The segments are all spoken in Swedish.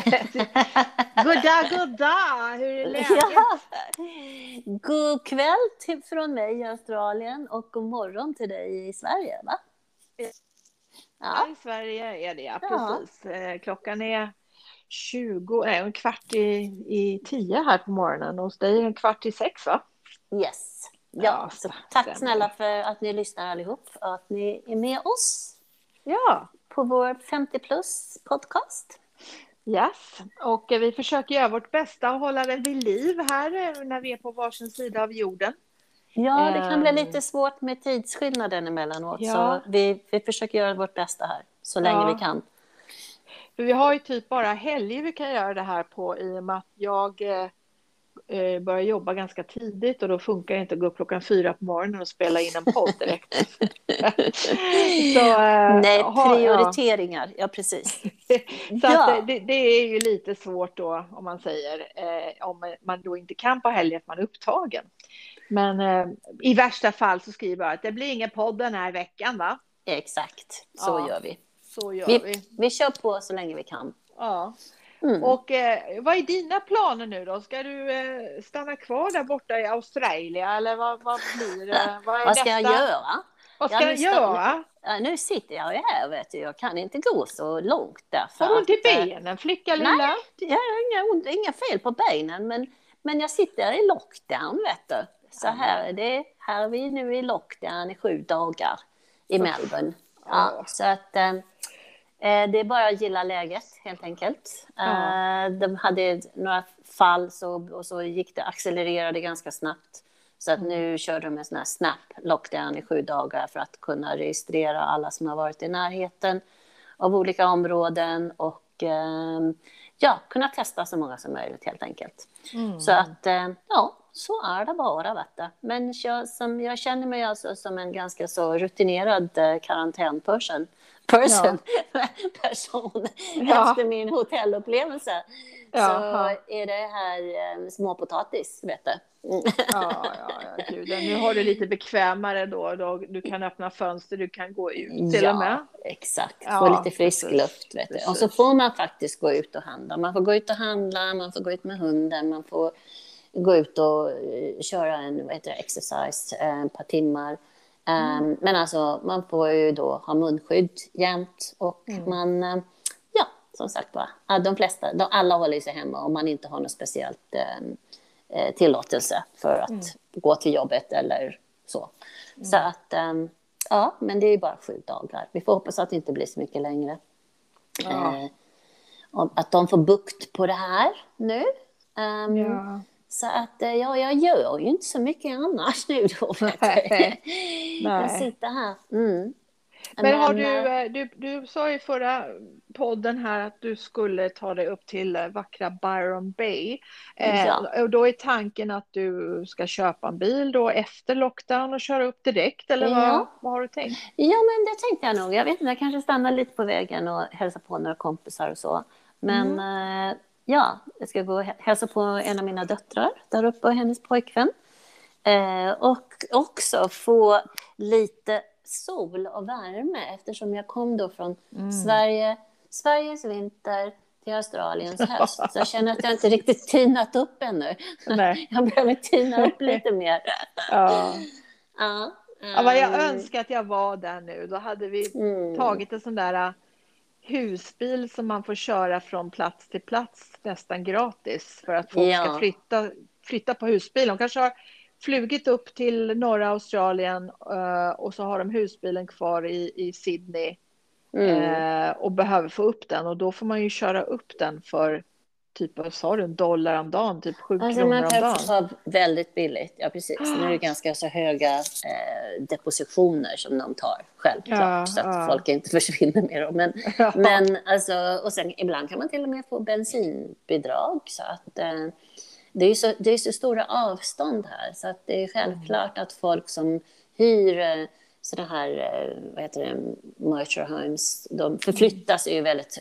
Goddag, goddag! Hur är läget? Ja. God kväll till, från mig i Australien och god morgon till dig i Sverige, va? Ja, i Sverige är det, ja. Precis. Ja. Klockan är 20, nej, en kvart i, i tio här på morgonen och hos dig är en kvart i sex, va? Yes. Ja, ja så tack snälla för att ni lyssnar allihop och att ni är med oss. Ja på vår 50 plus podcast. Yes, och vi försöker göra vårt bästa att hålla det vid liv här eh, när vi är på varsin sida av jorden. Ja, det kan bli lite ehm. svårt med tidsskillnaden emellanåt, ja. så vi, vi försöker göra vårt bästa här så länge ja. vi kan. För vi har ju typ bara helger vi kan göra det här på i och med att jag eh, börjar jobba ganska tidigt och då funkar det inte att gå upp klockan fyra på morgonen och spela in en podd direkt. så, eh, Nej, prioriteringar, ja, ja precis. så ja. det, det, är ju lite svårt då om man säger eh, om man då inte kan på helgen för man är upptagen. Men eh, i värsta fall så skriver jag att det blir ingen podd den här veckan va? Exakt, så ja, gör vi. Så gör vi, vi. Vi kör på så länge vi kan. Ja. Mm. Och eh, vad är dina planer nu då? Ska du eh, stanna kvar där borta i Australien eller vad, vad blir det? Vad, vad ska jag göra? Vad ska ja, jag göra? Ja, nu sitter jag här vet du. Jag kan inte gå så långt därför Har du ont i eh, benen flicka lilla? Nej, jag har inga, inga fel på benen men, men jag sitter i lockdown vet du. Så här är det. Här är vi nu i lockdown i sju dagar i Melbourne. Ja, så att eh, Eh, det är bara att gilla läget, helt enkelt. Eh, de hade några fall så, och så gick det, accelererade ganska snabbt. Så att mm. nu kör de en sån här snap lockdown i sju dagar för att kunna registrera alla som har varit i närheten av olika områden och ehm, ja, kunna testa så många som möjligt helt enkelt. Mm. Så att eh, ja, så är det bara. Vet. Men jag, som, jag känner mig alltså som en ganska så rutinerad karantänperson person, ja. person ja. efter min hotellupplevelse. Ja. Så är det här eh, småpotatis, vet du. Ja, ja, ja, gud. Nu har du lite bekvämare då, då. Du kan öppna fönster, du kan gå ut till ja, och med. exakt. Få lite frisk precis, luft. Vet du. Och så får man faktiskt gå ut och handla. Man får gå ut och handla, man får gå ut med hunden, man får gå ut och uh, köra en vad heter det, exercise uh, ett par timmar. Mm. Men alltså, man får ju då ha munskydd jämt och mm. man, eh, ja, som sagt var, de flesta, de, alla håller sig hemma om man inte har något speciellt ehm, eh, tillåtelse för att mm. gå till jobbet eller så. Mm. Så att, ehm, ja, men det är ju bara sju dagar. Vi får hoppas att det inte blir så mycket längre. Ja. Eh, att de får bukt på det här nu. Um, ja. Så att eh, ja, jag gör ju inte så mycket annars nu då. Nej. Jag sitter här. Mm. Men, har du, eh, du, du sa i förra podden här att du skulle ta dig upp till eh, vackra Byron Bay. Ja. och då är tanken att du ska köpa en bil då efter lockdown och köra upp direkt eller vad, ja. vad har du tänkt? Ja men det tänkte jag nog. Jag vet inte, jag kanske stannar lite på vägen och hälsar på några kompisar och så. Men mm. Ja, jag ska gå och hälsa på en av mina döttrar där uppe och hennes pojkvän. Eh, och också få lite sol och värme eftersom jag kom då från mm. Sverige, Sveriges vinter till Australiens höst. Så jag känner att jag inte riktigt tinat upp ännu. Nej. Jag behöver tina upp lite mer. Ja. ja. Ja, vad jag mm. önskar att jag var där nu. Då hade vi mm. tagit en sån där husbil som man får köra från plats till plats nästan gratis för att folk ja. ska flytta, flytta på husbilen. De kanske har flugit upp till norra Australien uh, och så har de husbilen kvar i, i Sydney mm. uh, och behöver få upp den och då får man ju köra upp den för typ, vad sa du, en dollar om dagen, typ sju alltså, kronor om dagen. Man kan få väldigt billigt, ja precis. Nu är det ganska så höga eh, depositioner som de tar, självklart, ja, så att ja. folk inte försvinner med dem. Men, ja. men alltså, och sen ibland kan man till och med få bensinbidrag, så att eh, det är, så, det är så stora avstånd här, så att det är självklart att folk som hyr eh, sådana här, eh, vad heter det, motorhomes, de förflyttas ju väldigt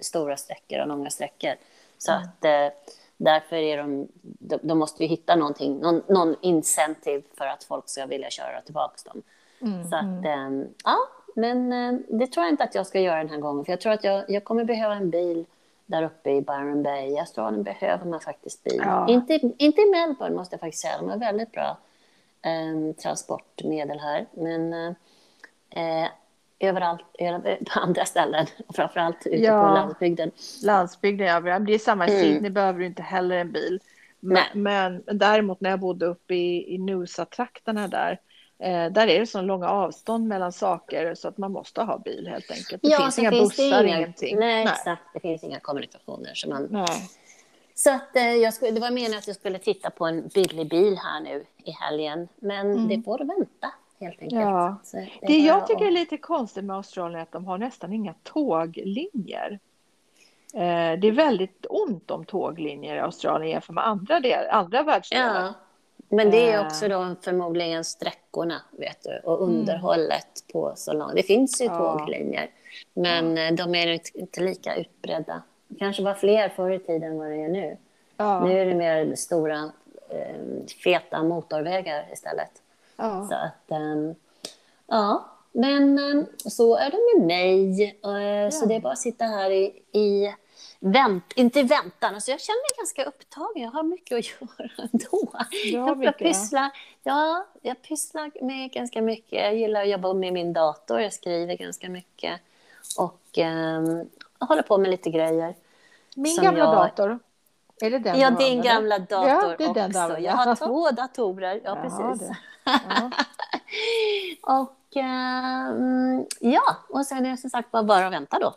stora sträckor och långa sträckor. Så mm. att eh, därför är de, de, de, måste vi hitta någonting, någon, någon incentive för att folk ska vilja köra tillbaka dem. Mm, så att, mm. eh, ja, men eh, det tror jag inte att jag ska göra den här gången. För jag tror att jag, jag kommer behöva en bil där uppe i Byron Bay. I Australien behöver man faktiskt bil. Ja. Inte, inte i Melbourne måste jag faktiskt säga. De har väldigt bra eh, transportmedel här. Men eh, överallt, på andra ställen, framförallt ute ja. på landsbygden. Landsbygden, ja. Det är samma i mm. Sydney behöver du inte heller en bil. Men, men, däremot när jag bodde uppe i, i Noosa-trakterna där, eh, där är det så långa avstånd mellan saker så att man måste ha bil helt enkelt. Det ja, finns inga finns bussar, inga, ingenting. Nej, nej, exakt. Det finns inga kommunikationer. Så, man, nej. så att, eh, jag skulle, det var meningen att jag skulle titta på en billig bil här nu i helgen, men mm. det får vänta. Helt enkelt. Ja. det, det jag tycker är lite konstigt med Australien är att de har nästan inga tåglinjer. Eh, det är väldigt ont om tåglinjer i Australien jämfört med andra, del, andra världsdelar. Ja. Men det är eh. också då förmodligen sträckorna vet du, och mm. underhållet mm. på så långt. Det finns ju ja. tåglinjer, men ja. Eh, de är inte lika utbredda. Det kanske var fler förr i tiden än vad det är nu. Ja. Nu är det mer stora, feta motorvägar istället. Ja. Så att, ja. Men så är det med mig. Så det är bara att sitta här i, i vänt, inte väntan, alltså jag känner mig ganska upptagen. Jag har mycket att göra ändå. Jag, jag, pysslar, ja, jag pysslar med ganska mycket. Jag gillar att jobba med min dator. Jag skriver ganska mycket och eh, håller på med lite grejer. Min gamla jag... dator. Är det den Ja, din gamla dator ja, det är den också. jag har två datorer. Ja, precis. Ja. och eh, ja, och sen är det som sagt bara, bara att vänta då.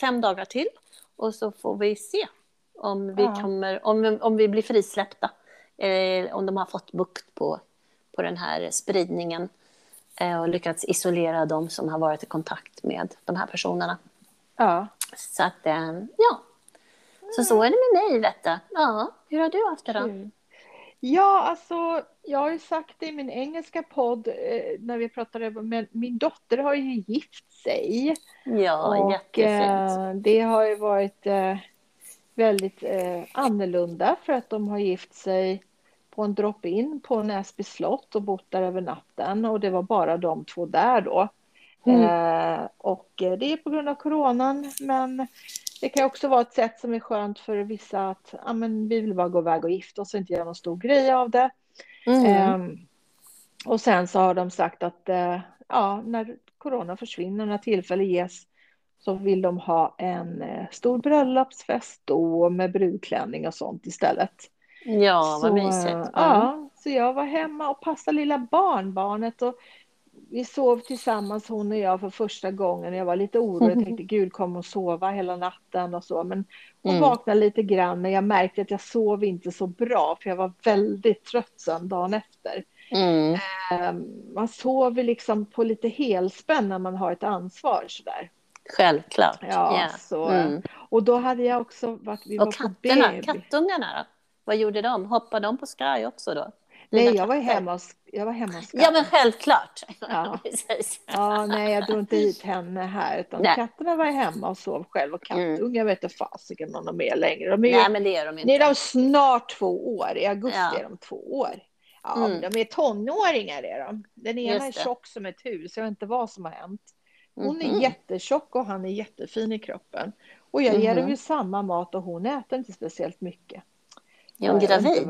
Fem dagar till och så får vi se om vi, ja. kommer, om, om vi blir frisläppta. Eh, om de har fått bukt på, på den här spridningen eh, och lyckats isolera de som har varit i kontakt med de här personerna. Ja. Så att, eh, ja. Så så är det med mig, vet du. Ja, hur har du haft det då? Ja, alltså, jag har ju sagt det i min engelska podd eh, när vi pratade, men min dotter har ju gift sig. Ja, och, jättefint. Eh, det har ju varit eh, väldigt annorlunda för att de har gift sig på en drop-in på Näsby slott och bott där över natten och det var bara de två där då. Mm. Och det är på grund av coronan men det kan också vara ett sätt som är skönt för vissa att ja, men vi vill bara gå iväg och gifta oss och inte göra någon stor grej av det. Mm. Eh, och sen så har de sagt att eh, ja, när corona försvinner, när tillfälle ges, så vill de ha en eh, stor bröllopsfest då med brudklänning och sånt istället. Ja, vad så, mysigt. Mm. Ja, så jag var hemma och passade lilla barnbarnet och vi sov tillsammans hon och jag för första gången. Jag var lite orolig och tänkte gud kommer hon sova hela natten och så. Men hon mm. vaknade lite grann men jag märkte att jag sov inte så bra för jag var väldigt trött sen dagen efter. Mm. Ehm, man sover liksom på lite helspänn när man har ett ansvar sådär. Självklart. Ja, yeah. så. Mm. Och då hade jag också varit, vi och var katterna, på kattungarna då? Vad gjorde de? Hoppade de på skraj också då? Nej, jag var, hemma och, jag var hemma hos Ja, men självklart. Ja. ja, nej, jag drog inte hit henne här, utan nej. katterna var hemma och sov själv och kattungar mm. vet inte fasiken om de är längre. De är nej, men det är de inte. Nu är de snart två år, i augusti ja. är de två år. Ja, mm. de är tonåringar är de. Den ena är tjock som ett hus, jag vet inte vad som har hänt. Hon mm. är jättetjock och han är jättefin i kroppen. Och jag ger dem mm-hmm. ju samma mat och hon äter inte speciellt mycket. Är hon gravid?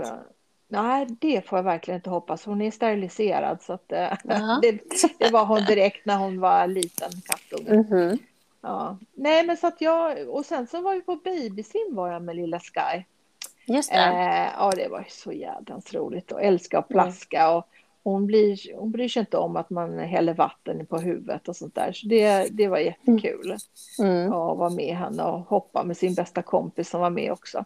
Nej, det får jag verkligen inte hoppas. Hon är steriliserad så att, uh det, det, var hon direkt när hon var liten kattunge. Mm -hmm. Ja. Nej, men så att jag och sen så var vi på babysim var jag med lilla Sky. Just det. Eh, ja, det var så jädrans roligt och älska att plaska mm. och hon, blir, hon bryr sig inte om att man häller vatten på huvudet och sånt där. Så det, det var jättekul mm. att vara med henne och hoppa med sin bästa kompis som var med också.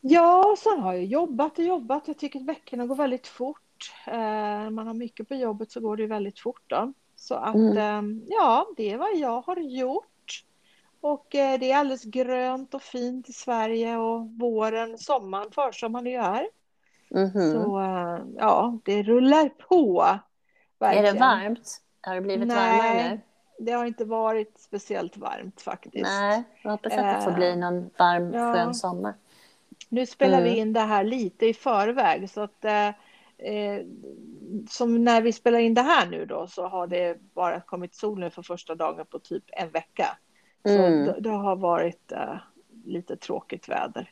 Ja, sen har jag jobbat och jobbat. Jag tycker att veckorna går väldigt fort. Eh, när man har mycket på jobbet så går det väldigt fort. Då. Så att mm. eh, ja, det är vad jag har gjort. Och eh, det är alldeles grönt och fint i Sverige och våren, sommaren, försommaren är ju här. Mm -hmm. Så eh, ja, det rullar på. Verkligen. Är det varmt? Har det blivit Nej, varmare nu? det har inte varit speciellt varmt faktiskt. Nej, jag hoppas att det får bli någon varm, ja. skön sommar. Nu spelar mm. vi in det här lite i förväg så att eh, som när vi spelar in det här nu då så har det bara kommit sol nu för första dagen på typ en vecka. Så mm. det, det, har varit uh, lite tråkigt väder.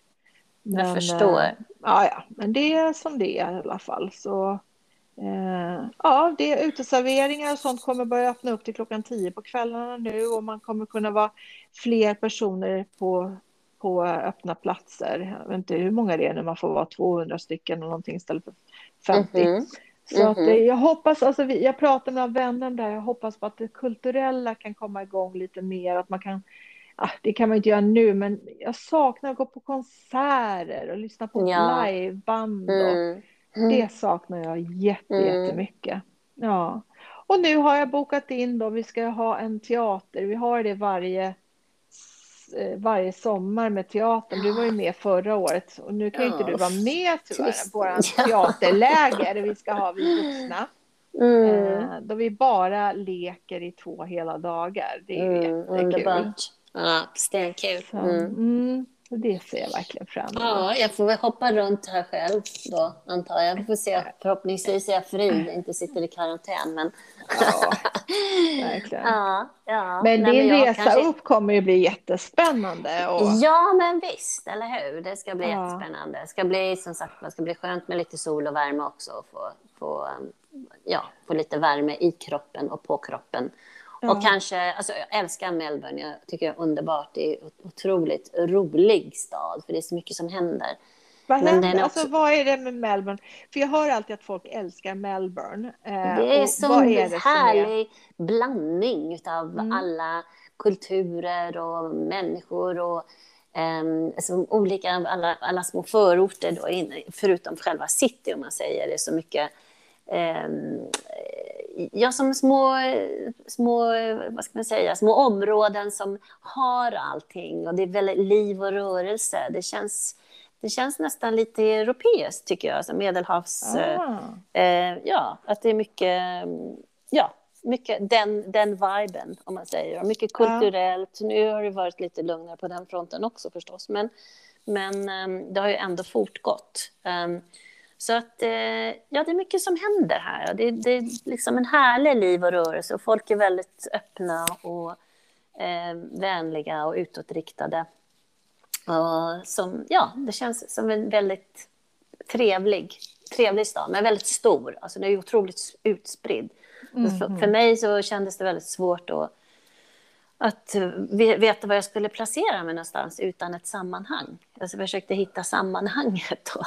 Men, Jag förstår. Uh, ja, ja, men det är som det är i alla fall. Så uh, ja, det är uteserveringar och sånt kommer börja öppna upp till klockan tio på kvällarna nu och man kommer kunna vara fler personer på på öppna platser. Jag vet inte hur många det är när man får vara 200 stycken eller någonting istället för 50. Mm -hmm. Så att, mm-hmm. jag hoppas, alltså, jag pratar med vänner om det här, jag hoppas på att det kulturella kan komma igång lite mer, att man kan ah, det kan man inte göra nu, men jag saknar att gå på konserter och lyssna på ja. liveband. Mm. Det saknar jag jätte, mm. jättemycket. Ja. Och nu har jag bokat in då, vi ska ha en teater, vi har det varje varje sommar med teatern. Du var ju med förra året och nu kan ja. inte du vara med tyvärr på våra teaterläger vi ska ha vi vuxna. Mm. Eh, då vi bara leker i två hela dagar. Det är mm, jättekul. Underbart. Ja, stenkul. Mm. Det ser jag verkligen fram emot. Ja, jag får väl hoppa runt här själv då, antar jag. Vi får se. Förhoppningsvis är jag fri, inte sitter i karantän. Men Ja, verkligen. Ja, ja. Men Nej, din men resa kanske... upp kommer ju bli jättespännande. Och... Ja, men visst, eller hur? Det ska bli ja. jättespännande. Det ska bli som sagt, det ska bli skönt med lite sol och värme också. Och få, få, ja, få lite värme i kroppen och på kroppen. Ja. Och kanske, alltså jag älskar Melbourne, jag tycker det är underbart. Det är en otroligt rolig stad, för det är så mycket som händer. Vad, händer? Också... Alltså, vad är det med Melbourne? För jag hör alltid att folk älskar Melbourne. Eh, det är som en härlig är... blandning av mm. alla kulturer och människor och um, alltså, olika, alla, alla små förorter då, in, förutom själva city om man säger det, är så mycket um, ja, som små, små, vad ska man säga, små områden som har allting och det är väldigt liv och rörelse. Det känns det känns nästan lite europeiskt tycker jag, alltså medelhavs... Ah. Eh, ja, att det är mycket, ja, mycket den, den viben om man säger. Och mycket kulturellt. Ah. Nu har det varit lite lugnare på den fronten också förstås, men, men um, det har ju ändå fortgått. Så att, eh, ja, det är mycket som händer här. Det, det är liksom en härlig liv och rörelse och folk är väldigt öppna och eh, vänliga och utåtriktade. Och som, ja, det känns som en väldigt trevlig, trevlig stad, men väldigt stor. Alltså den är otroligt utspridd. Mm. För, för, mig så kändes det väldigt svårt att, att veta var jag skulle placera mig någonstans utan ett sammanhang. Alltså jag försökte hitta sammanhanget. Då.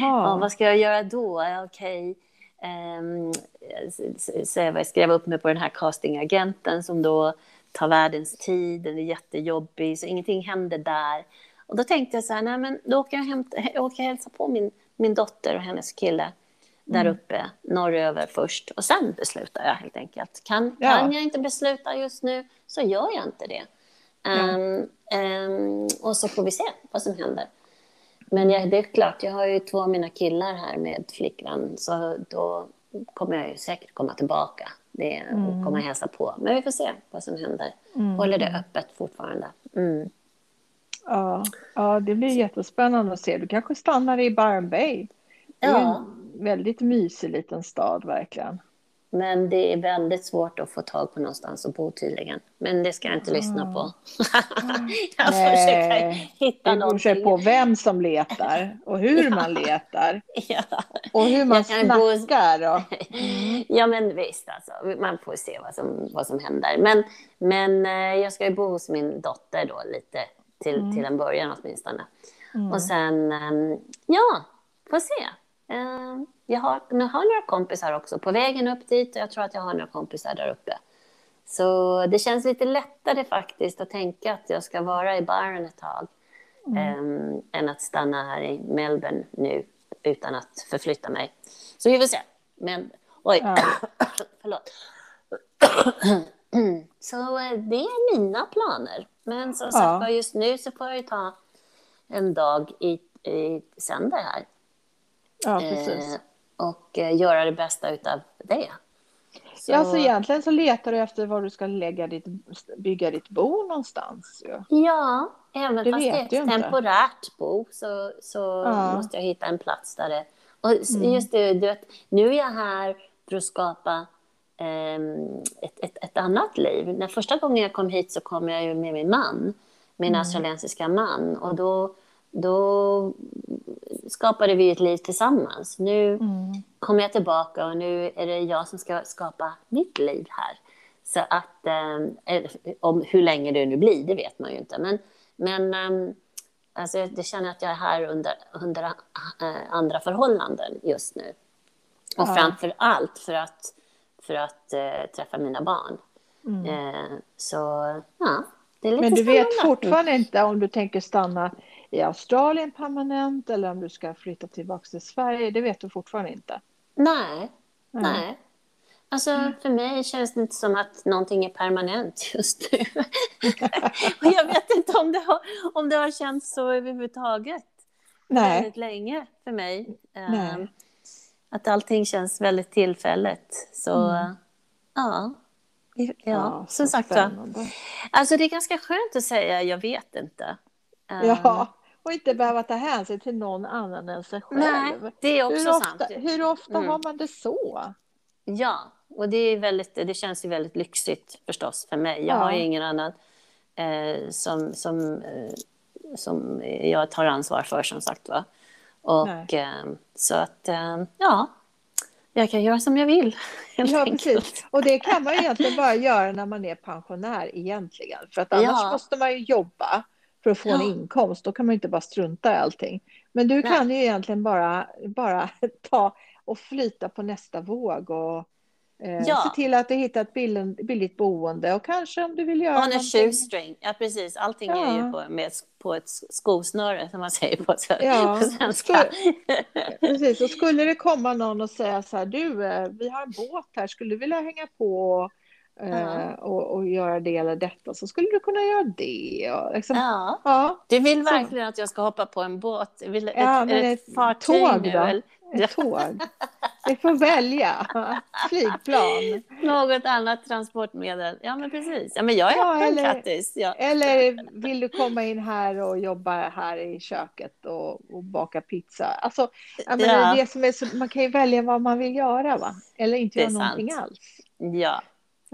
Ja, vad ska jag göra då? Okej. Okay. Um, så jag skrev upp mig på den här castingagenten som då tar världens tid, den är jättejobbig, så ingenting händer där. Och då tänkte jag så här, nej men då åker jag, hämta, jag åker hälsa på min, min dotter och hennes kille där mm. uppe norröver först och sen beslutar jag helt enkelt. Kan, ja. kan jag inte besluta just nu så gör jag inte det. Mm. Um, um, och så får vi se vad som händer. Men jag, det är klart, jag har ju två av mina killar här med flickvän så då kommer jag ju säkert komma tillbaka det, mm. och komma och hälsa på. Men vi får se vad som händer. Mm. Håller det öppet fortfarande. Mm. Ja, ja, det blir jättespännande att se. Du kanske stannar i Byron Bay. Ja. Väldigt mysig liten stad verkligen. Men det är väldigt svårt att få tag på någonstans att bo tydligen. Men det ska jag inte mm. lyssna på. jag försöker hitta någonting. Det på vem som letar och hur ja. man letar. Ja. Och hur man snackar. Bo... Och... Mm. ja, men visst alltså. Man får se vad som, vad som händer. Men, men eh, jag ska ju bo hos min dotter då lite till, mm. till en början åtminstone. Mm. Och sen, um, ja, får se. Uh, jag har, jag har några kompisar också på vägen upp dit och jag tror att jag har några kompisar där uppe. Så det känns lite lättare faktiskt att tänka att jag ska vara i Byron ett tag mm. um, än att stanna här i Melbourne nu utan att förflytta mig. Så vi får se. Men, oj, ja. förlåt. Så eh, det är mina planer. Men som sagt var, just nu så får jag ju ta en dag i, i sänder här. Ja, precis. Eh, och eh, göra det bästa utav det. Så... Ja, alltså egentligen så letar du efter var du ska lägga ditt, bygga ditt bo någonstans. Ja, ja även det fast det är ett temporärt bo så, så ja. måste jag hitta en plats där det, Och mm. just det, du vet, nu är jag här för att skapa um, ett, ett, ett, annat liv. När första gången jag kom hit så kom jag ju med min man, min mm. australiensiska man. Och då, då skapade vi ett liv tillsammans. Nu mm. kommer jag tillbaka och nu är det jag som ska skapa mitt liv här. Så att, eh, om hur länge det nu blir, det vet man ju inte. Men, men eh, alltså, jag känner att jag är här under, under äh, andra förhållanden just nu. Och ja. framför allt för att, för att äh, träffa mina barn. Mm. Eh, så, ja. Men du vet fortfarande inte om du tänker stanna i Australien permanent eller om du ska flytta tillbaka till Sverige. Det vet du fortfarande inte. Nej, nej. nej. Alltså, mm. för mig känns det inte som att någonting är permanent just nu. och jag vet inte om det har, om det har känts så överhuvudtaget. Nej. Väldigt länge för mig. Nej. Um, att allting känns väldigt tillfälligt. Så, mm. ja. Ja, ja som sagt var. Alltså det är ganska skönt att säga jag vet inte. Ja, och inte behöva ta hänsyn till någon annan än sig själv. Nej, det är också hur ofta, sant. Hur ofta mm. har man det så? Ja, och det, är väldigt, det känns ju väldigt lyxigt förstås för mig. Jag ja. har ju ingen annan eh, som, som, eh, som jag tar ansvar för som sagt var. Och eh, så att, eh, ja, jag kan göra som jag vill. Ja, precis. Och det kan man egentligen bara göra när man är pensionär egentligen. För att annars ja. måste man ju jobba för att få ja. en inkomst. Då kan man inte bara strunta i allting. Men du Nej. kan ju egentligen bara, bara ta och flyta på nästa våg och ja. Se till att du hittar ett billigt boende och kanske om du vill göra On a shoestring, ja precis. Allting ja. är ju på, med, på ett skosnöre som man säger på, ja. på svenska. Precis, och skulle det komma någon och säga så här, du, eh, vi har en båt här, skulle du vilja hänga på Uh, och, och, göra det eller detta så skulle du kunna göra det. Liksom, ja. ja. Du vill verkligen så. att jag ska hoppa på en båt? Vill, ja, ett, ett, ett fartyg tåg nu? Då? Ett tåg. Vi får välja. Flygplan. Något annat transportmedel. Ja, men precis. Ja, men jag är ja, öppen, Kattis. Ja. Eller vill du komma in här och jobba här i köket och, och baka pizza? Alltså, ja. det det som är så, man kan ju välja vad man vill göra, va? Eller inte göra någonting alls. Ja,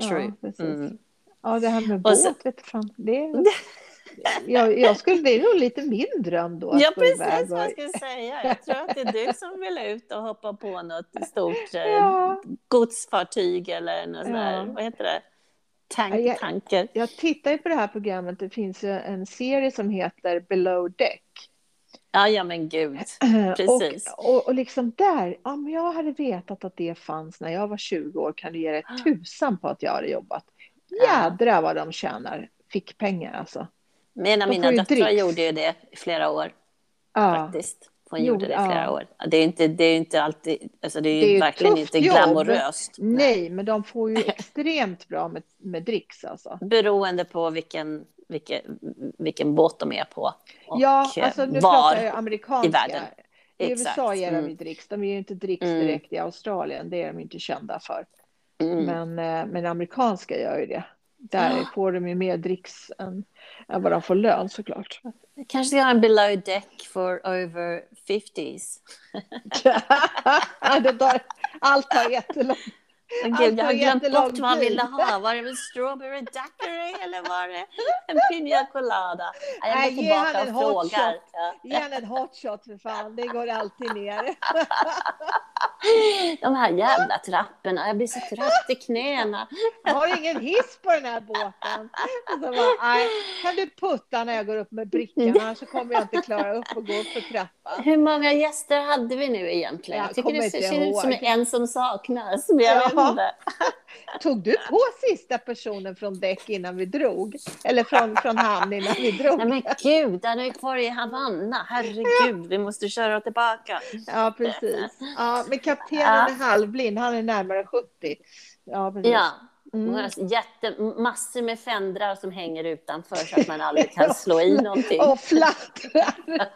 true. Ja, mm. ja det här med båt, så... vet fan. Det är... jag, jag skulle, det är nog lite min dröm då. Ja, precis vad jag skulle säga. Jag tror att det är du som vill ut och hoppa på något stort eh, ja. godsfartyg eller något ja. där, vad heter det? Tank, jag, tanker. Jag tittar ju på det här programmet. Det finns ju en serie som heter Below Deck. Ja, ja men gud. Precis. Och, och, och liksom där, om jag hade vetat att det fanns när jag var 20 år kan du ge dig tusan på att jag hade jobbat. Jädrar vad de tjänar fick pengar alltså. En av mina döttrar gjorde ju det i flera år. Ja. Faktiskt. Hon gjorde det i flera ja. år. Det är inte, det är inte alltid, alltså det är, det är verkligen inte glamoröst. Nej. Nej, men de får ju extremt bra med, med dricks alltså. Beroende på vilken, vilken, vilken båt de är på. Och ja, alltså nu var pratar jag amerikanska. i världen. I Exakt. USA ger de ju mm. dricks. De ger ju inte dricks mm. direkt mm. i Australien. Det är de inte kända för. Mm. Men, eh, men amerikanska gör ju det. Där får de ju mer dricks än, än vad de får lön såklart. Kanske ha en below deck for over 50s. allt tar jättelång Gud, jag har glömt bort vad man ville ha. Var det en strawberry daiquiri eller var det en pina colada? Jag går tillbaka och frågar. Ge henne en hot shot för fan, det går alltid ner. De här jävla trapporna, jag blir så trött i knäna. Jag har ingen hiss på den här båten. bara, kan du putta när jag går upp med brickorna så kommer jag inte klara upp och gå upp för trappan. Hur många gäster hade vi nu egentligen? Jag, jag tycker det ser ut som en som saknas. Men jag inte. Tog du på sista personen från däck innan vi drog? Eller från, från hamn innan vi drog? Nej men gud, den är kvar i Havanna. Herregud, vi måste köra tillbaka. Ja, precis. Ja, men kaptenen ja. är halvblind, han är närmare 70. Ja, precis. Ja. Mm. Jätte, massor med fändrar som hänger utanför så att man aldrig kan slå i någonting. Och flattrar.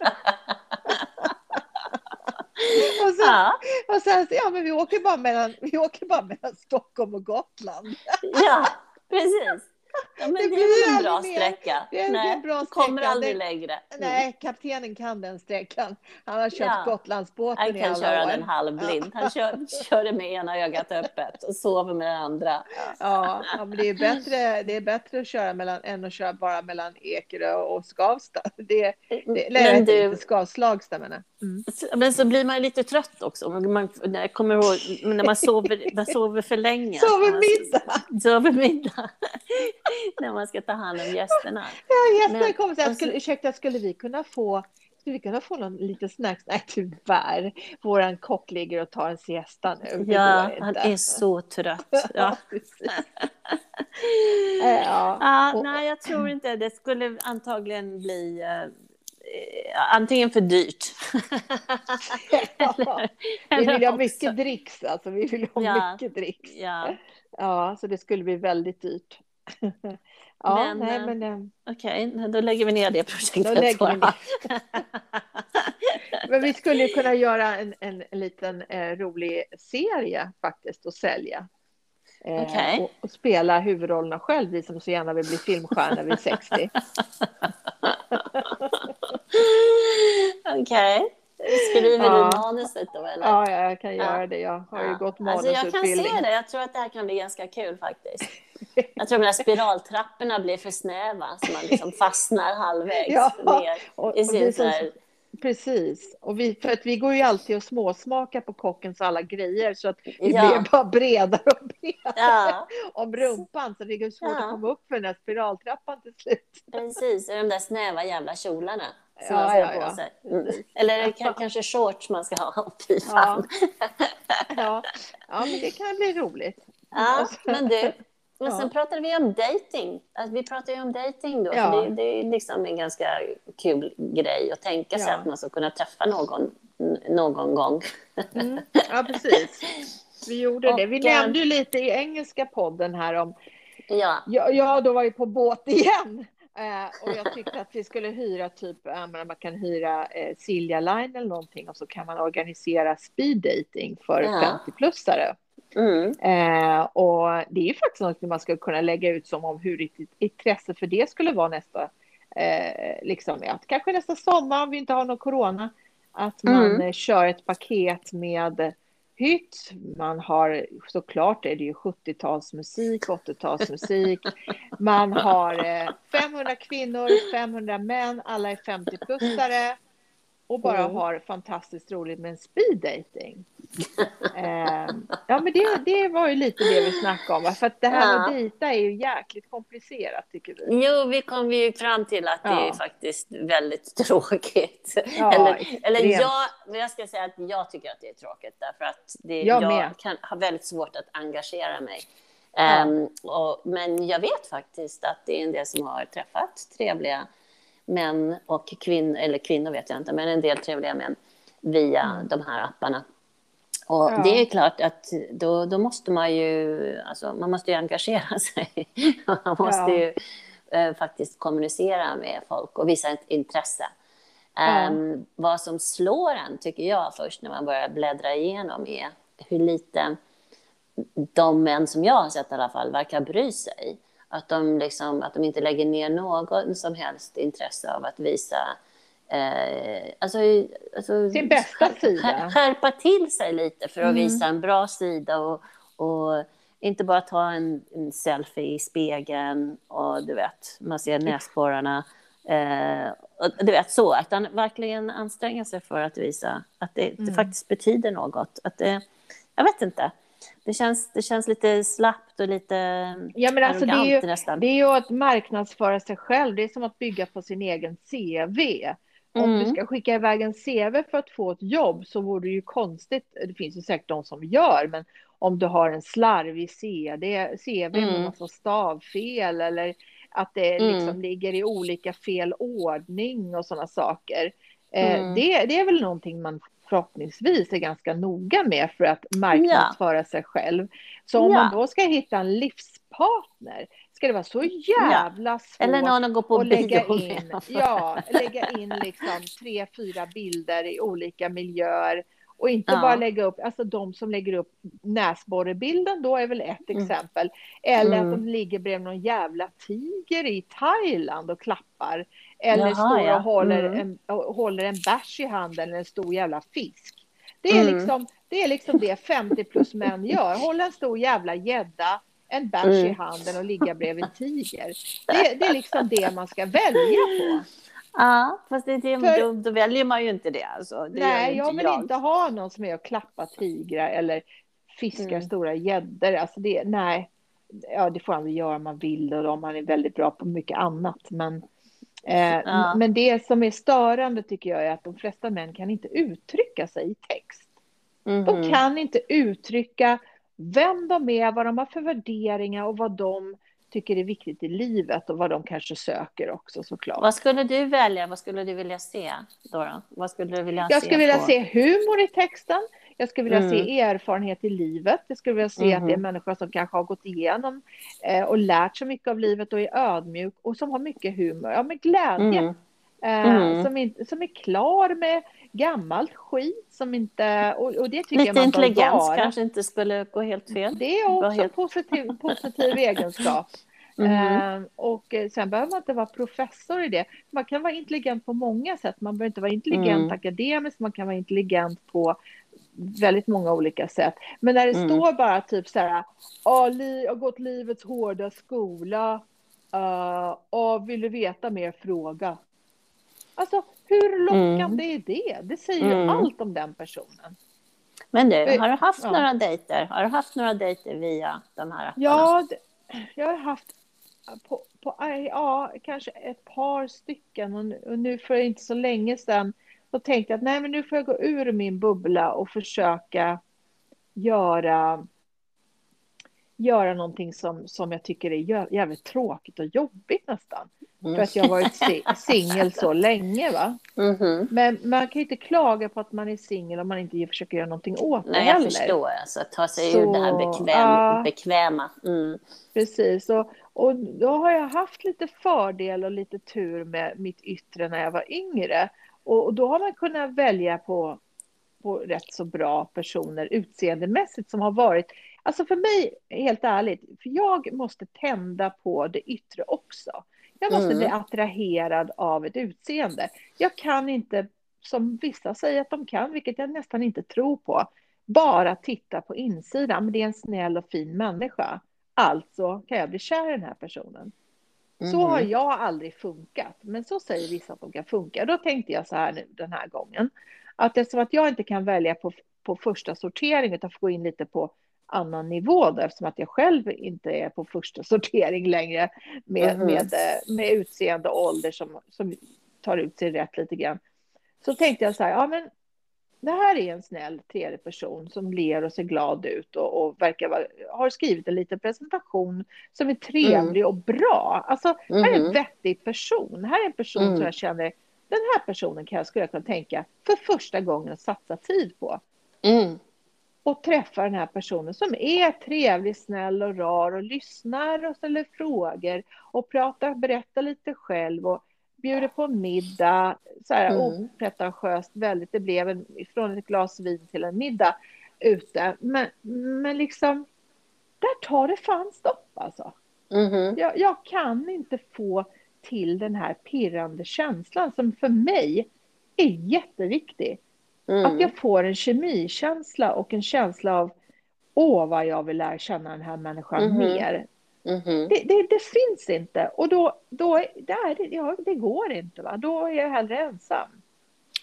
och, sen, ja. och sen, ja men vi åker bara mellan, vi åker bara mellan Stockholm och Gotland. ja, precis. Ja, men det, det är en bra sträcka. Det är, Nej, en bra sträcka. kommer aldrig längre. Mm. Nej, kaptenen kan den sträckan. Han har kört ja. Gotlandsbåten i alla år. Han kan köra den halvblind. Ja. Han kör, kör det med ena ögat öppet och sover med det andra. Ja, ja men det är, bättre, det är bättre att köra mellan, än att köra bara mellan Ekerö och Skavsta. Det, det, men du, inte Skavslagsta menar mm. Men så blir man lite trött också. Man, jag kommer ihåg när man sover, man sover för länge. Sover middag! Sover middag. när man ska ta hand om gästerna. Ja, gästerna kommer säger, skulle, ursäkta, skulle vi kunna få skulle vi kunna få någon liten snacks? Nej, tyvärr. Våran kock ligger och tar en siesta nu. Ja, han är så trött. Ja. ja. ja. nej, jag tror inte. Det skulle antagligen bli uh, antingen för dyrt. ja, vi vill ha mycket dricks, alltså. Vi vill ha ja. mycket dricks. Ja. ja, så det skulle bli väldigt dyrt. Ja, men, nej, eh, men, eh, Okej, okay, då lägger vi ner det projektet. Då lägger vi ner. men vi skulle kunna göra en, en, en liten eh, rolig serie faktiskt och sälja. Eh, okay. och, och, spela huvudrollerna själv, vi som så gärna vill bli filmstjärnor vid 60. Okej. Okay. Skriver ja. du manuset då eller? Ja, jag kan göra det. Jag har ja. ju gått manusutbildning. Alltså jag kan se det. Jag tror att det här kan bli ganska kul faktiskt. Jag tror att de där spiraltrapporna blir för snäva så man liksom fastnar halvvägs ja, ner och, i sin och här... Precis, och vi, för att vi går ju alltid och småsmakar på kockens alla grejer så att vi ja. blir bara bredare och bredare ja. om rumpan så det är svårt ja. att komma upp för den där spiraltrappan till slut. Precis, och de där snäva jävla kjolarna som får på sig. Mm. Eller det kanske shorts man ska ha? Fy fan. Ja. ja, men det kan bli roligt. Ja, men du, men ja. sen pratade vi om dating. Alltså, vi pratade ju om dating då. Ja. Det, det, är liksom en ganska kul grej att tänka sig ja. att man ska kunna träffa någon någon gång. Mm. Ja, precis. Vi gjorde och, det. Vi nämnde ju lite i engelska podden här om... Ja. Jag, jag då var ju på båt igen. Eh, och jag tyckte att vi skulle hyra typ, man kan hyra eh, Silja Line eller någonting och så kan man organisera speed dating för ja. 50-plussare. Mm. Eh, och det är ju faktiskt något man skulle kunna lägga ut som om hur intresse för det skulle vara nästa, eh, liksom, att kanske nästa sommar om vi inte har någon corona, att man mm. kör ett paket med hytt, man har såklart är det ju 70-talsmusik, 80-talsmusik, man har eh, 500 kvinnor, 500 män, alla är 50-plussare och bara mm. har fantastiskt roligt med en speed dating. eh, ja, men det, det var ju lite det vi snackade om. För att det här med att dejta är ju jäkligt komplicerat, tycker vi. Jo, vi kom ju fram till att det ja. är faktiskt väldigt tråkigt. Ja, eller eller jag, jag ska säga att jag tycker att det är tråkigt, därför att det, jag, jag kan ha väldigt svårt att engagera mig. Ja. Um, och, men jag vet faktiskt att det är en del som har träffat trevliga män och kvinnor, eller kvinnor vet jag inte, men en del trevliga män via mm. de här apparna. Och ja. det är klart att då, då måste man ju, alltså man måste ju engagera sig. man måste ja. ju eh, faktiskt kommunicera med folk och visa ett intresse. Ja. Um, vad som slår en, tycker jag, först när man börjar bläddra igenom är hur lite de män som jag har sett i alla fall verkar bry sig. Att de, liksom, att de inte lägger ner någon som helst intresse av att visa eh, alltså, alltså, sin bästa sida. Skärpa till sig lite för att mm. visa en bra sida och, och inte bara ta en, en, selfie i spegeln och du vet, man ser näsborrarna. Eh, och, du vet så, utan verkligen anstränga sig för att visa att det, mm. det faktiskt betyder något. Att det, jag vet inte det känns, det känns lite slappt och lite ja, men alltså det är ju, nästan. Det är ju att marknadsföra sig själv. Det är som att bygga på sin egen CV. Om mm. du ska skicka iväg en CV för att få ett jobb så vore det ju konstigt. Det finns ju säkert de som gör, men om du har en slarvig CD, CV med mm. massa stavfel eller att det mm. liksom ligger i olika fel ordning och sådana saker. Eh, mm. det, det är väl någonting man förhoppningsvis är ganska noga med för att marknadsföra ja. sig själv. Så om ja. man då ska hitta en livspartner ska det vara så jävla ja. svårt Eller någon att gå på lägga in, ja, lägga in liksom tre, fyra bilder i olika miljöer Och inte ja. bara lägga upp, alltså de som lägger upp näsborrebilden då är väl ett mm. exempel. Eller mm. att de ligger bredvid någon jävla tiger i Thailand och klappar. Eller Jaha, står och ja. håller, mm. en, håller en bärs i handen eller en stor jävla fisk. Det är, mm. liksom, det är liksom det 50 plus män gör. Hålla en stor jävla gädda, en bärs mm. i handen och ligga bredvid en tiger. Det, det, är liksom det man ska välja på. Ja, fast det, För, då, då, väljer man ju inte det. Alltså. det nej, jag vill jag. inte ha någon som är och klappar tigrar eller fiskar mm. stora gäddor. Alltså det, nej, ja, det får han väl göra om man vill och om man är väldigt bra på mycket annat. Men, eh, ja. men det som är störande tycker jag är att de flesta män kan inte uttrycka sig i text. Mm. De mhm. kan inte uttrycka vem de är, vad de har för värderingar och vad de tycker är viktigt i livet och vad de kanske söker också såklart. Vad skulle du välja? Vad skulle du vilja se? Då, Vad skulle du vilja jag skulle vilja på? se humor i texten. Jag skulle vilja mm. se erfarenhet i livet. Jag skulle vilja se mm. att det är mm-hmm. människor som kanske har gått igenom eh, och lärt sig mycket av livet och är ödmjuk och som har mycket humor. Ja, med glädje. Mm. Eh, mm. som, in, som är klar med gammalt skit som inte... Och, och det tycker Lite jag man intelligens kanske inte skulle gå helt fel. Det är också en helt... positiv, positiv egenskap. Mm. Uh, och sen behöver man inte vara professor i det. Man kan vara intelligent på många sätt. Man behöver inte vara intelligent mm. akademiskt, man kan vara intelligent på väldigt många olika sätt. Men när det mm. står bara typ så här, jag har gått livets hårda skola, uh, och vill du veta mer, fråga. Alltså, hur lockande mm. är det? Det säger ju mm. allt om den personen. Men du, har du haft ja. några dejter? Har du haft några dejter via de här apparna? Ja, jag har haft på, på, ja, kanske ett par stycken och nu, och nu för inte så länge sedan så tänkte jag att nej, men nu får jag gå ur min bubbla och försöka göra göra någonting som, som jag tycker är jävligt tråkigt och jobbigt nästan. Mm. För att jag har varit singel så länge. Va? Mm -hmm. Men man kan ju inte klaga på att man är singel om man inte försöker göra någonting åt det. Nej, jag förstår. Alltså, ta sig så, ur det här bekväm, uh, bekväma. Mm. Precis. Och, och då har jag haft lite fördel och lite tur med mitt yttre när jag var yngre. Och, och då har man kunnat välja på, på rätt så bra personer utseendemässigt som har varit Alltså för mig, helt ärligt, för jag måste tända på det yttre också. Jag måste mm. bli attraherad av ett utseende. Jag kan inte, som vissa säger att de kan, vilket jag nästan inte tror på, bara titta på insidan. Men det är en snäll och fin människa. Alltså kan jag bli kär i den här personen. Mm. Så har mm. jag aldrig funkat, men så säger vissa att de kan funka. Då tänkte jag så här nu den här gången, att eftersom att jag inte kan välja på, på första sortering, utan får gå in lite på annan nivå då, eftersom att jag själv inte är på första sortering längre med, mm. med, eh, med utseende och ålder som, som tar ut sig rätt lite grann. Så tänkte jag så här, ja men det här är en snäll tredje person som ler och ser glad ut och, och verkar vara, har skrivit en liten presentation som är trevlig mm. och bra. Alltså, här är en mm. vettig person. Här är en person mm. som jag känner, den här personen kan jag, skulle jag kunna tänka för första gången satsa tid på. Mm och träffa den här personen som är trevlig, snäll och rar och lyssnar och ställer frågor och pratar, berättar lite själv och bjuder på middag. Så här mm. opretentiöst väldigt. Det blev en, från ett glas vin till en middag ute. Men, men liksom, där tar det fan stopp alltså. Mm. Jag, jag kan inte få till den här pirrande känslan som för mig är jätteviktig. Mm. Att jag får en kemikänsla och en känsla av åh vad jag vill lära känna den här människan mm. mer. Mm. Det, det, det, finns inte och då, då det, är, ja, det går inte. Va? Då är jag hellre ensam.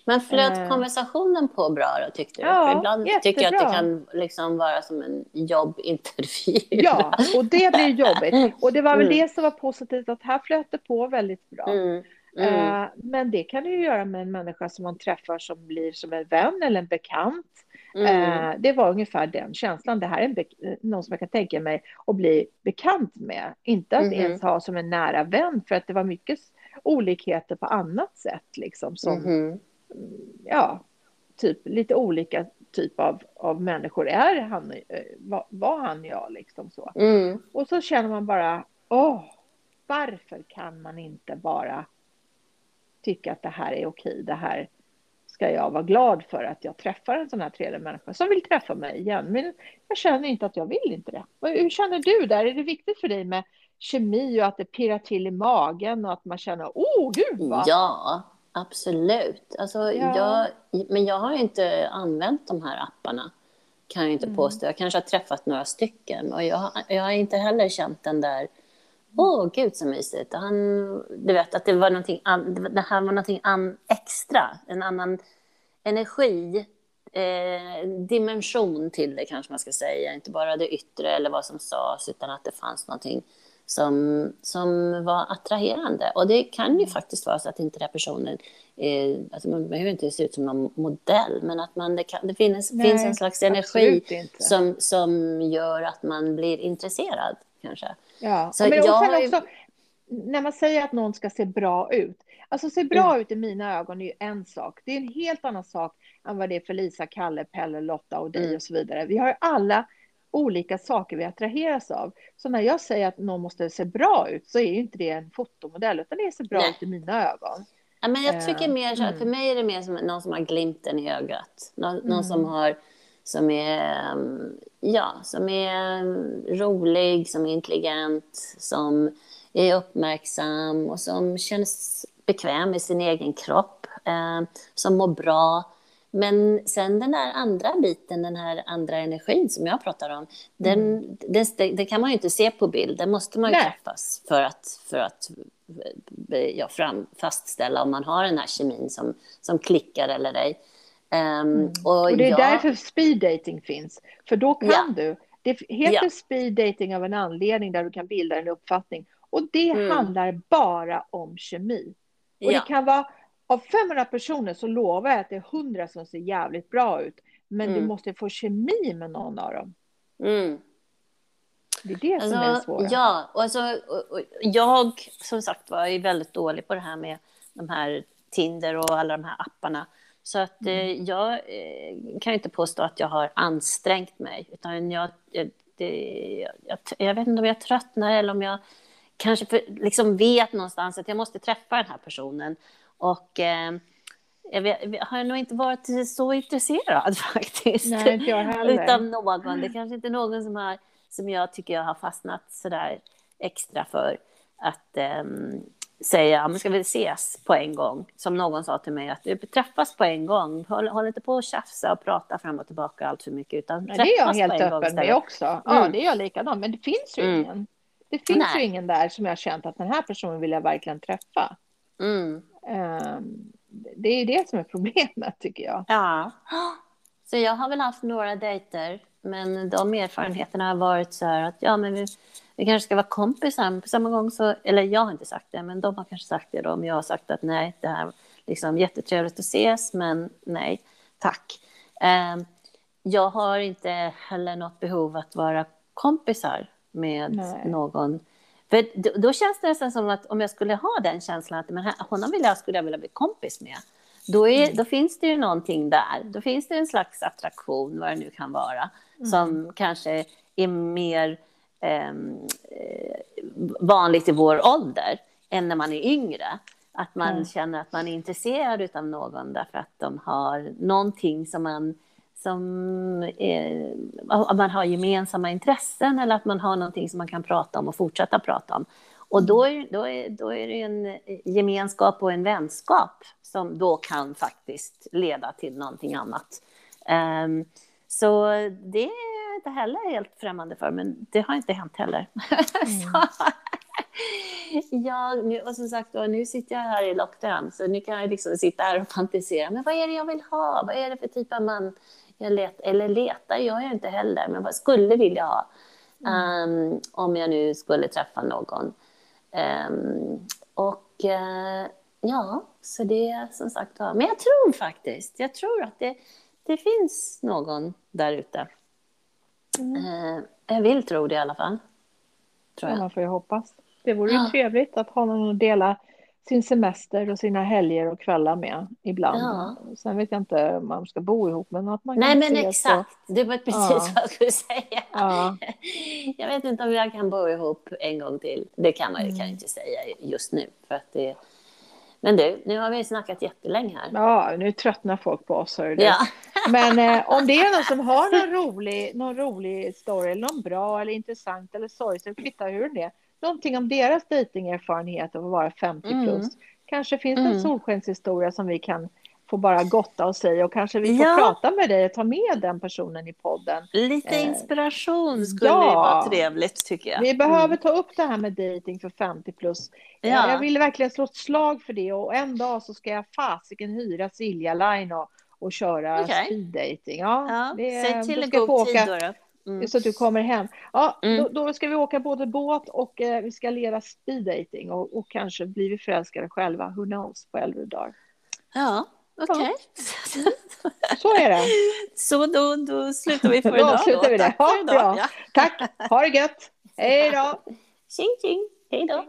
Men flöt eh. konversationen på bra då, tyckte du? Ja, För ibland jättebra. tycker jag att det kan liksom vara som en jobbintervju. Ja, och det blir jobbigt. Och det var väl mm. det som var positivt, att här flöt det på väldigt bra. Mm. Mm. Uh, men det kan du ju göra med en människa som man träffar som blir som en vän eller en bekant. Mm. Uh, det var ungefär den känslan. Det här är en någon som jag kan tänka mig att bli bekant med. Inte att mm. ens ha som en nära vän, för att det var mycket olikheter på annat sätt. Liksom, som, mm. Ja, typ lite olika typ av, av människor är han, eh, var, var han jag liksom så. Mm. Och så känner man bara, åh, varför kan man inte bara tycka att det här är okej, det här ska jag vara glad för att jag träffar en sån här tredje människa som vill träffa mig igen. Men jag känner inte att jag vill inte det. Hur känner du där? Är det viktigt för dig med kemi och att det pirrar till i magen och att man känner, oh gud vad... Ja, absolut. Alltså, ja. Jag, men jag har inte använt de här apparna, kan jag inte mm. påstå. Jag kanske har träffat några stycken och jag, jag har inte heller känt den där Åh, oh, gud så mysigt. Han, du vet att det var någonting, det här var någonting an, extra, en annan energi, eh, dimension till det kanske man ska säga. Inte bara det yttre eller vad som sades, utan att det fanns någonting som, som var attraherande. Och det kan ju faktiskt vara så att inte den personen, eh, alltså man behöver inte se ut som någon modell, men att man, det, kan, det finns, Nej, finns en slags energi som, som gör att man blir intresserad kanske. Ja, så men sen ju... också, när man säger att någon ska se bra ut, alltså se bra mm. ut i mina ögon är ju en sak. Det är en helt annan sak än vad det är för Lisa, Kalle, Pelle, Lotta och dig mm. och så vidare. Vi har alla olika saker vi attraheras av. Så när jag säger att någon måste se bra ut så är ju inte det en fotomodell, utan det ser bra Nej. ut i mina ögon. Ja, men jag tycker eh, mer så mm. för mig är det mer som någon som har glimten i ögat. Någon, mm. någon som har som är, ja, som är rolig, som är intelligent, som är uppmärksam och som känns bekväm i sin egen kropp, eh, som mår bra. Men sen den där andra biten, den här andra energin som jag pratar om, den, mm. den, den, kan man ju inte se på bild, den måste man ju Nej. träffas för att, för att ja, fram, fastställa om man har den här kemin som, som klickar eller ej. Um, och, och, det är jag... därför speed dating finns. För då kan ja. du, det heter ja. speed dating av en anledning där du kan bilda en uppfattning. Och det mm. handlar bara om kemi. Och ja. det kan vara, av 500 personer så lovar jag att det är 100 som ser jävligt bra ut. Men mm. du måste få kemi med någon av dem. Mm. Det är det alltså, som är det svåra. Ja, och alltså, och, och jag som sagt var är väldigt dålig på det här med de här Tinder och alla de här apparna. Så att eh, mm. jag eh, kan inte påstå att jag har ansträngt mig, utan jag, det, jag, jag, vet inte om jag tröttnar eller om jag kanske för, liksom vet någonstans att jag måste träffa den här personen. Och eh, jag, jag har nog inte varit så intresserad faktiskt. Nej, inte jag heller. Utav någon. Det är kanske inte någon som, har, som jag tycker jag har fastnat sådär extra för. Att, um, säga, men ska vi ses på en gång? Som någon sa till mig, att vi träffas på en gång. Håll, håll inte på att tjafsa och prata fram och tillbaka allt för mycket, utan ja, Det är jag helt öppen med också. Mm. Ja, det är jag likadant. Men det finns ju mm. ingen. Det finns Nej. ju ingen där som jag har känt att den här personen vill jag verkligen träffa. Mm. Um, det är det som är problemet, tycker jag. Ja. Så jag har väl haft några dejter, men de erfarenheterna har varit så här att ja, men vi vi kanske ska vara kompisar på samma gång så, eller jag har inte sagt det, men de har kanske sagt det då, om jag har sagt att nej, det här liksom jättetrevligt att ses, men nej, tack. Eh, jag har inte heller något behov att vara kompisar med nej. någon. För då, då, känns det nästan som att om jag skulle ha den känslan att men här, honom vill jag, skulle jag vilja bli kompis med, då, är, mm. då finns det ju någonting där. Då finns det en slags attraktion, vad det nu kan vara, mm. som kanske är mer eh, vanligt i vår ålder än när man är yngre. Att man mm. känner att man är intresserad av någon därför att de har någonting som man som är, man har gemensamma intressen eller att man har någonting som man kan prata om och fortsätta prata om. Och då är, då är, då är det en gemenskap och en vänskap som då kan faktiskt leda till någonting annat. Um, så det inte heller helt främmande för, men det har inte hänt heller. Mm. ja, nu, och som sagt då, nu sitter jag här i lockdown, så nu kan jag liksom sitta här och fantisera. Men vad är det jag vill ha? Vad är det för typ av man jag letar? Eller letar gör jag inte heller, men vad skulle vilja ha? Mm. Um, om jag nu skulle träffa någon. Um, och uh, ja, så det är som sagt Men jag tror faktiskt, jag tror att det, det finns någon där ute. Mm. Eh, jag vill tro det i alla fall. Tror jag. Ja, man får ju hoppas. Det vore ja. ju trevligt att ha någon att dela sin semester och sina helger och kvällar med ibland. Ja. Sen vet jag inte om man ska bo ihop, men att man Nej, men exakt. Och... Det var precis ja. vad jag skulle säga. Ja. Jag vet inte om jag kan bo ihop en gång till. Det kan man ju mm. kan inte säga just nu, för att det Men du, nu har vi snackat jättelänge här. Ja, nu tröttnar folk på oss. Hör Ja. Men eh, om det är någon som har någon rolig, någon rolig story, eller någon bra eller intressant eller sorgsen, kvittar hur det är. Någonting om deras dejtingerfarenhet av att vara 50 plus. Mm. Kanske finns det Mm. en solskenshistoria som vi kan få bara gotta oss i och kanske vi får Ja. prata med dig och ta med den personen i podden. Lite Eh, inspiration skulle ja. vara trevligt tycker jag. Vi behöver Mm. ta upp det här med dating för 50 plus. Ja. Jag vill verkligen slå ett slag för det och en dag så ska jag fasiken hyra Silja Line och, och köra Okej. speed dating. Ja, Ja, det- säg till få god tid då. då. Mm. Så att du kommer hem. Ja, Mm. då, då ska vi åka både båt och eh, vi ska leva speed dating och, och kanske blir vi förälskade själva. Who knows på äldre dagar. Ja, okej. Så är det. Så då, då slutar vi för Då idag. avslutar vi det. Tack Ja, bra. Tack. Ha det gött. Hej då. Tjing tjing. Hej då.